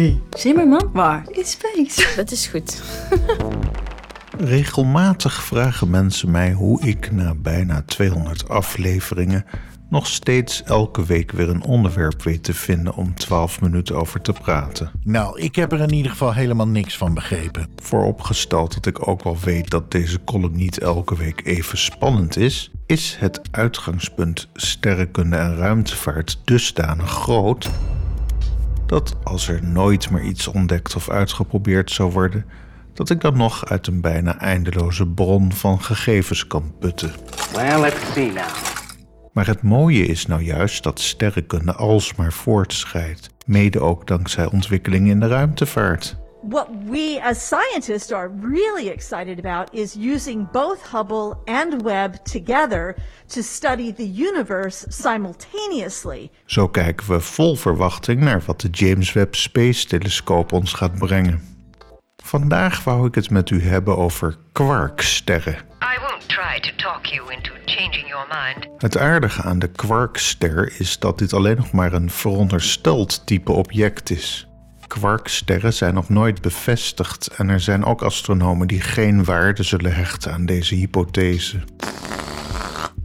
Wie? Zimmerman? Waar? In space. Dat is goed. Regelmatig vragen mensen mij hoe ik na bijna 200 afleveringen nog steeds elke week weer een onderwerp weet te vinden om 12 minuten over te praten. Nou, ik heb er in ieder geval helemaal niks van begrepen. Vooropgesteld dat ik ook wel weet dat deze column niet elke week even spannend is, is het uitgangspunt sterrenkunde en ruimtevaart dusdanig groot dat als er nooit meer iets ontdekt of uitgeprobeerd zou worden, dat ik dan nog uit een bijna eindeloze bron van gegevens kan putten. Well, let's see now. Maar het mooie is nou juist dat sterrenkunde alsmaar voortschrijdt, mede ook dankzij ontwikkelingen in de ruimtevaart. What we as scientists are really excited about is using both Hubble and Webb together to study the universe simultaneously. Zo kijken we vol verwachting naar wat de James Webb Space Telescope ons gaat brengen. Vandaag wou ik het met u hebben over kwarksterren. I won't try to talk you into changing your mind. Het aardige aan de kwarkster is dat dit alleen nog maar een verondersteld type object is. Kwarksterren zijn nog nooit bevestigd en er zijn ook astronomen die geen waarde zullen hechten aan deze hypothese.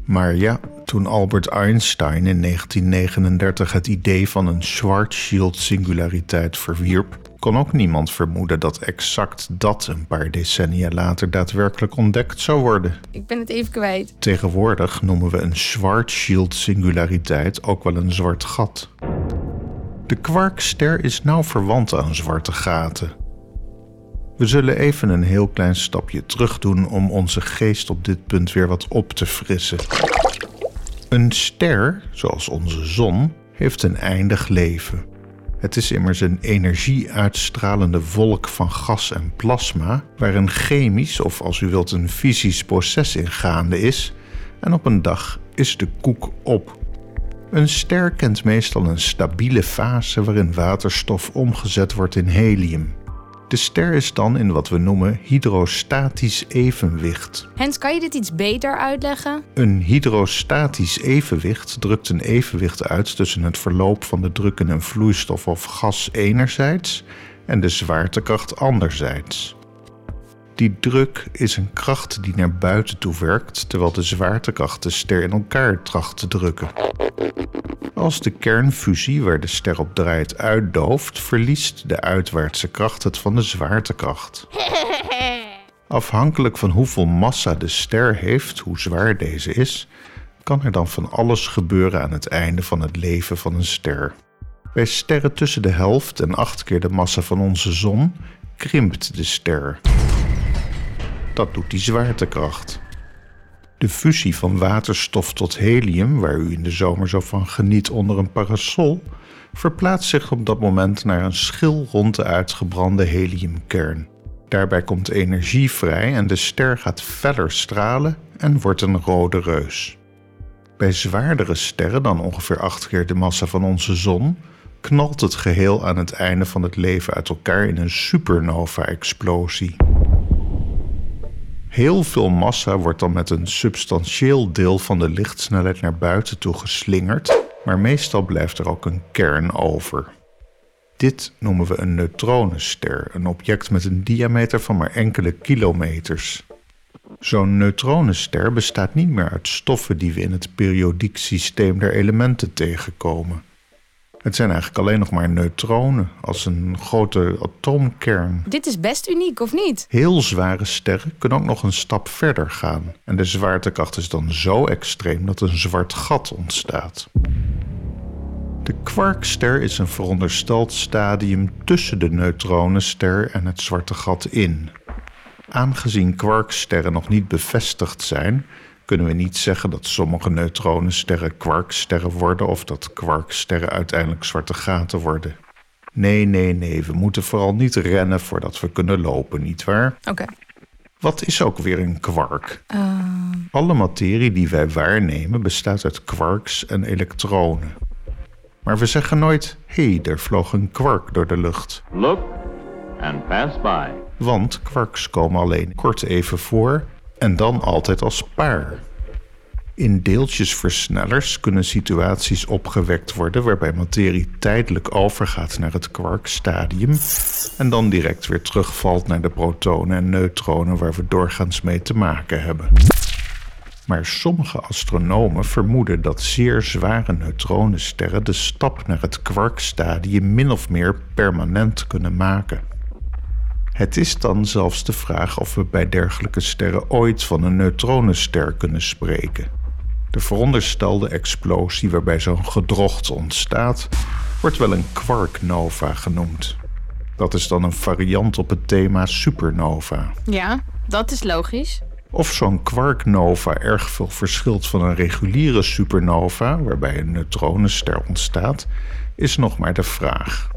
Maar ja, toen Albert Einstein in 1939 het idee van een Schwarzschild-singulariteit verwierp, kon ook niemand vermoeden dat exact dat een paar decennia later daadwerkelijk ontdekt zou worden. Ik ben het even kwijt. Tegenwoordig noemen we een Schwarzschild-singulariteit ook wel een zwart gat. De kwarkster is nauw verwant aan zwarte gaten. We zullen even een heel klein stapje terug doen om onze geest op dit punt weer wat op te frissen. Een ster, zoals onze zon, heeft een eindig leven. Het is immers een energie-uitstralende wolk van gas en plasma, waar een chemisch of als u wilt een fysisch proces in gaande is, en op een dag is de koek op. Een ster kent meestal een stabiele fase waarin waterstof omgezet wordt in helium. De ster is dan in wat we noemen hydrostatisch evenwicht. Hens, kan je dit iets beter uitleggen? Een hydrostatisch evenwicht drukt een evenwicht uit tussen het verloop van de druk in een vloeistof of gas enerzijds en de zwaartekracht anderzijds. Die druk is een kracht die naar buiten toe werkt, terwijl de zwaartekracht de ster in elkaar tracht te drukken. Als de kernfusie waar de ster op draait uitdooft, verliest de uitwaartse kracht het van de zwaartekracht. Afhankelijk van hoeveel massa de ster heeft, hoe zwaar deze is, kan er dan van alles gebeuren aan het einde van het leven van een ster. Bij sterren tussen de helft en acht keer de massa van onze zon krimpt de ster. Dat doet die zwaartekracht. De fusie van waterstof tot helium, waar u in de zomer zo van geniet onder een parasol, verplaatst zich op dat moment naar een schil rond de uitgebrande heliumkern. Daarbij komt energie vrij en de ster gaat feller stralen en wordt een rode reus. Bij zwaardere sterren dan ongeveer acht keer de massa van onze zon, knalt het geheel aan het einde van het leven uit elkaar in een supernova-explosie. Heel veel massa wordt dan met een substantieel deel van de lichtsnelheid naar buiten toe geslingerd, maar meestal blijft er ook een kern over. Dit noemen we een neutronenster, een object met een diameter van maar enkele kilometers. Zo'n neutronenster bestaat niet meer uit stoffen die we in het periodiek systeem der elementen tegenkomen. Het zijn eigenlijk alleen nog maar neutronen als een grote atoomkern. Dit is best uniek, of niet? Heel zware sterren kunnen ook nog een stap verder gaan. En de zwaartekracht is dan zo extreem dat een zwart gat ontstaat. De kwarkster is een verondersteld stadium tussen de neutronenster en het zwarte gat in. Aangezien kwarksterren nog niet bevestigd zijn, kunnen we niet zeggen dat sommige neutronensterren kwarksterren worden of dat kwarksterren uiteindelijk zwarte gaten worden. Nee, nee, nee, we moeten vooral niet rennen voordat we kunnen lopen, nietwaar? Oké. Wat is ook weer een kwark? Alle materie die wij waarnemen bestaat uit quarks en elektronen. Maar we zeggen nooit: hé, hey, er vloog een kwark door de lucht. Look and pass by. Want kwarks komen alleen kort even voor en dan altijd als paar. In deeltjesversnellers kunnen situaties opgewekt worden waarbij materie tijdelijk overgaat naar het quarkstadium en dan direct weer terugvalt naar de protonen en neutronen waar we doorgaans mee te maken hebben. Maar sommige astronomen vermoeden dat zeer zware neutronensterren de stap naar het quarkstadium min of meer permanent kunnen maken. Het is dan zelfs de vraag of we bij dergelijke sterren ooit van een neutronenster kunnen spreken. De veronderstelde explosie waarbij zo'n gedrocht ontstaat, wordt wel een quarknova genoemd. Dat is dan een variant op het thema supernova. Ja, dat is logisch. Of zo'n quarknova erg veel verschilt van een reguliere supernova, waarbij een neutronenster ontstaat, is nog maar de vraag.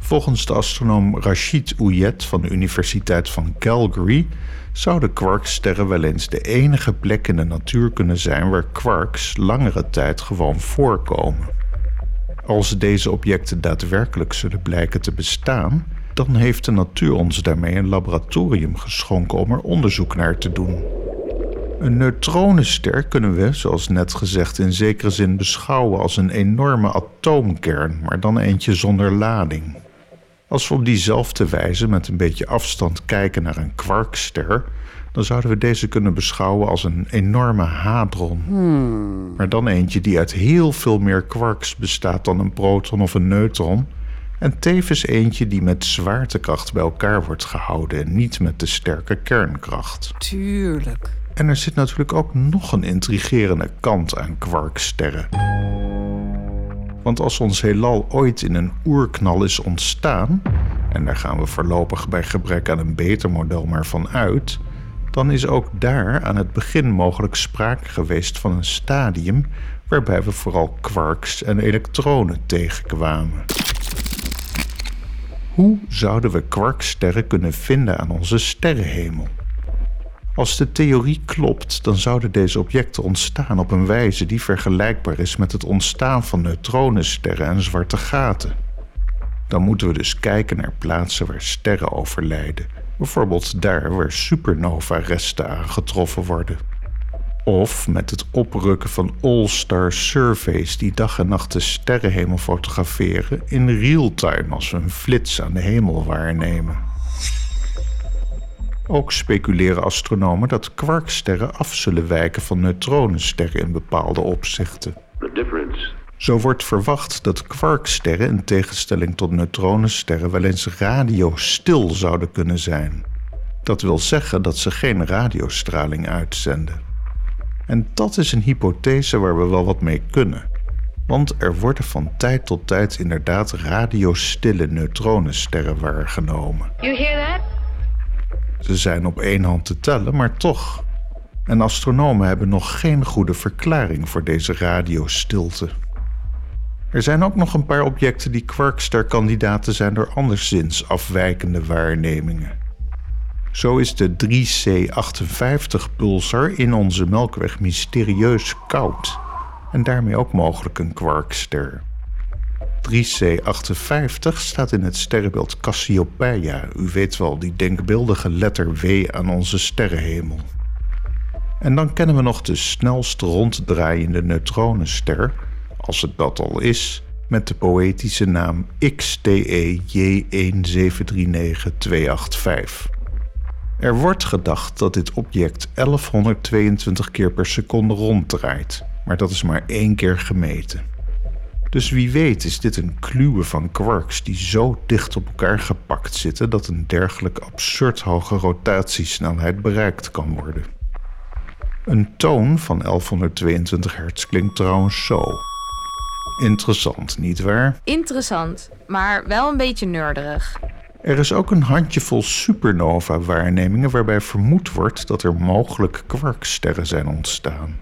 Volgens de astronoom Rashid Ouyet van de Universiteit van Calgary zouden quarksterren wel eens de enige plek in de natuur kunnen zijn waar quarks langere tijd gewoon voorkomen. Als deze objecten daadwerkelijk zullen blijken te bestaan, dan heeft de natuur ons daarmee een laboratorium geschonken om er onderzoek naar te doen. Een neutronenster kunnen we, zoals net gezegd, in zekere zin beschouwen als een enorme atoomkern, maar dan eentje zonder lading. Als we op diezelfde wijze met een beetje afstand kijken naar een kwarkster, dan zouden we deze kunnen beschouwen als een enorme hadron. Maar dan eentje die uit heel veel meer quarks bestaat dan een proton of een neutron. En tevens eentje die met zwaartekracht bij elkaar wordt gehouden en niet met de sterke kernkracht. Tuurlijk. En er zit natuurlijk ook nog een intrigerende kant aan kwarksterren. Want als ons heelal ooit in een oerknal is ontstaan, en daar gaan we voorlopig bij gebrek aan een beter model maar van uit, dan is ook daar aan het begin mogelijk sprake geweest van een stadium waarbij we vooral quarks en elektronen tegenkwamen. Hoe zouden we kwarksterren kunnen vinden aan onze sterrenhemel? Als de theorie klopt, dan zouden deze objecten ontstaan op een wijze die vergelijkbaar is met het ontstaan van neutronensterren en zwarte gaten. Dan moeten we dus kijken naar plaatsen waar sterren overlijden, bijvoorbeeld daar waar supernova-resten aangetroffen worden. Of met het oprukken van All-Star Surveys die dag en nacht de sterrenhemel fotograferen in real-time als we een flits aan de hemel waarnemen. Ook speculeren astronomen dat kwarksterren af zullen wijken van neutronensterren in bepaalde opzichten. Zo wordt verwacht dat kwarksterren in tegenstelling tot neutronensterren wel eens radiostil zouden kunnen zijn. Dat wil zeggen dat ze geen radiostraling uitzenden. En dat is een hypothese waar we wel wat mee kunnen. Want er worden van tijd tot tijd inderdaad radiostille neutronensterren waargenomen. You hear that? Ze zijn op één hand te tellen, maar toch. En astronomen hebben nog geen goede verklaring voor deze radiostilte. Er zijn ook nog een paar objecten die kwarksterkandidaten zijn door anderszins afwijkende waarnemingen. Zo is de 3C58-pulsar in onze Melkweg mysterieus koud en daarmee ook mogelijk een kwarkster. 3C58 staat in het sterrenbeeld Cassiopeia. U weet wel, die denkbeeldige letter W aan onze sterrenhemel. En dan kennen we nog de snelst ronddraaiende neutronenster, als het dat al is, met de poëtische naam XTE J1739285. Er wordt gedacht dat dit object 1122 keer per seconde ronddraait, maar dat is maar één keer gemeten. Dus wie weet is dit een kluwe van quarks die zo dicht op elkaar gepakt zitten dat een dergelijk absurd hoge rotatiesnelheid bereikt kan worden. Een toon van 1122 hertz klinkt trouwens zo. Interessant, nietwaar? Interessant, maar wel een beetje nerderig. Er is ook een handjevol supernova-waarnemingen waarbij vermoed wordt dat er mogelijk kwarksterren zijn ontstaan.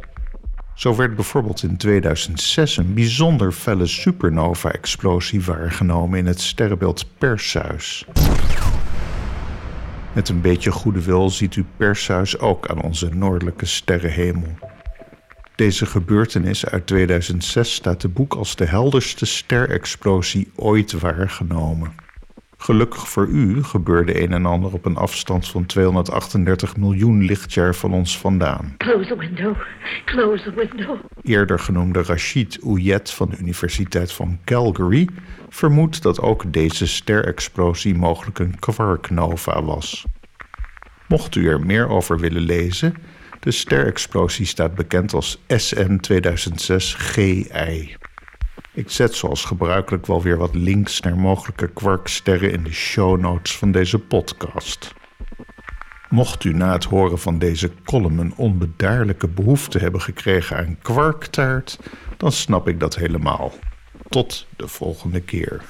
Zo werd bijvoorbeeld in 2006 een bijzonder felle supernova-explosie waargenomen in het sterrenbeeld Perseus. Met een beetje goede wil ziet u Perseus ook aan onze noordelijke sterrenhemel. Deze gebeurtenis uit 2006 staat te boek als de helderste sterexplosie ooit waargenomen. Gelukkig voor u gebeurde een en ander op een afstand van 238 miljoen lichtjaar van ons vandaan. Close the window. Close the window. Eerder genoemde Rachid Ouyet van de Universiteit van Calgary vermoedt dat ook deze sterexplosie mogelijk een quarknova was. Mocht u er meer over willen lezen, de sterexplosie staat bekend als SN 2006 GI. Ik zet zoals gebruikelijk wel weer wat links naar mogelijke kwarksterren in de show notes van deze podcast. Mocht u na het horen van deze column een onbedaarlijke behoefte hebben gekregen aan kwarktaart, dan snap ik dat helemaal. Tot de volgende keer.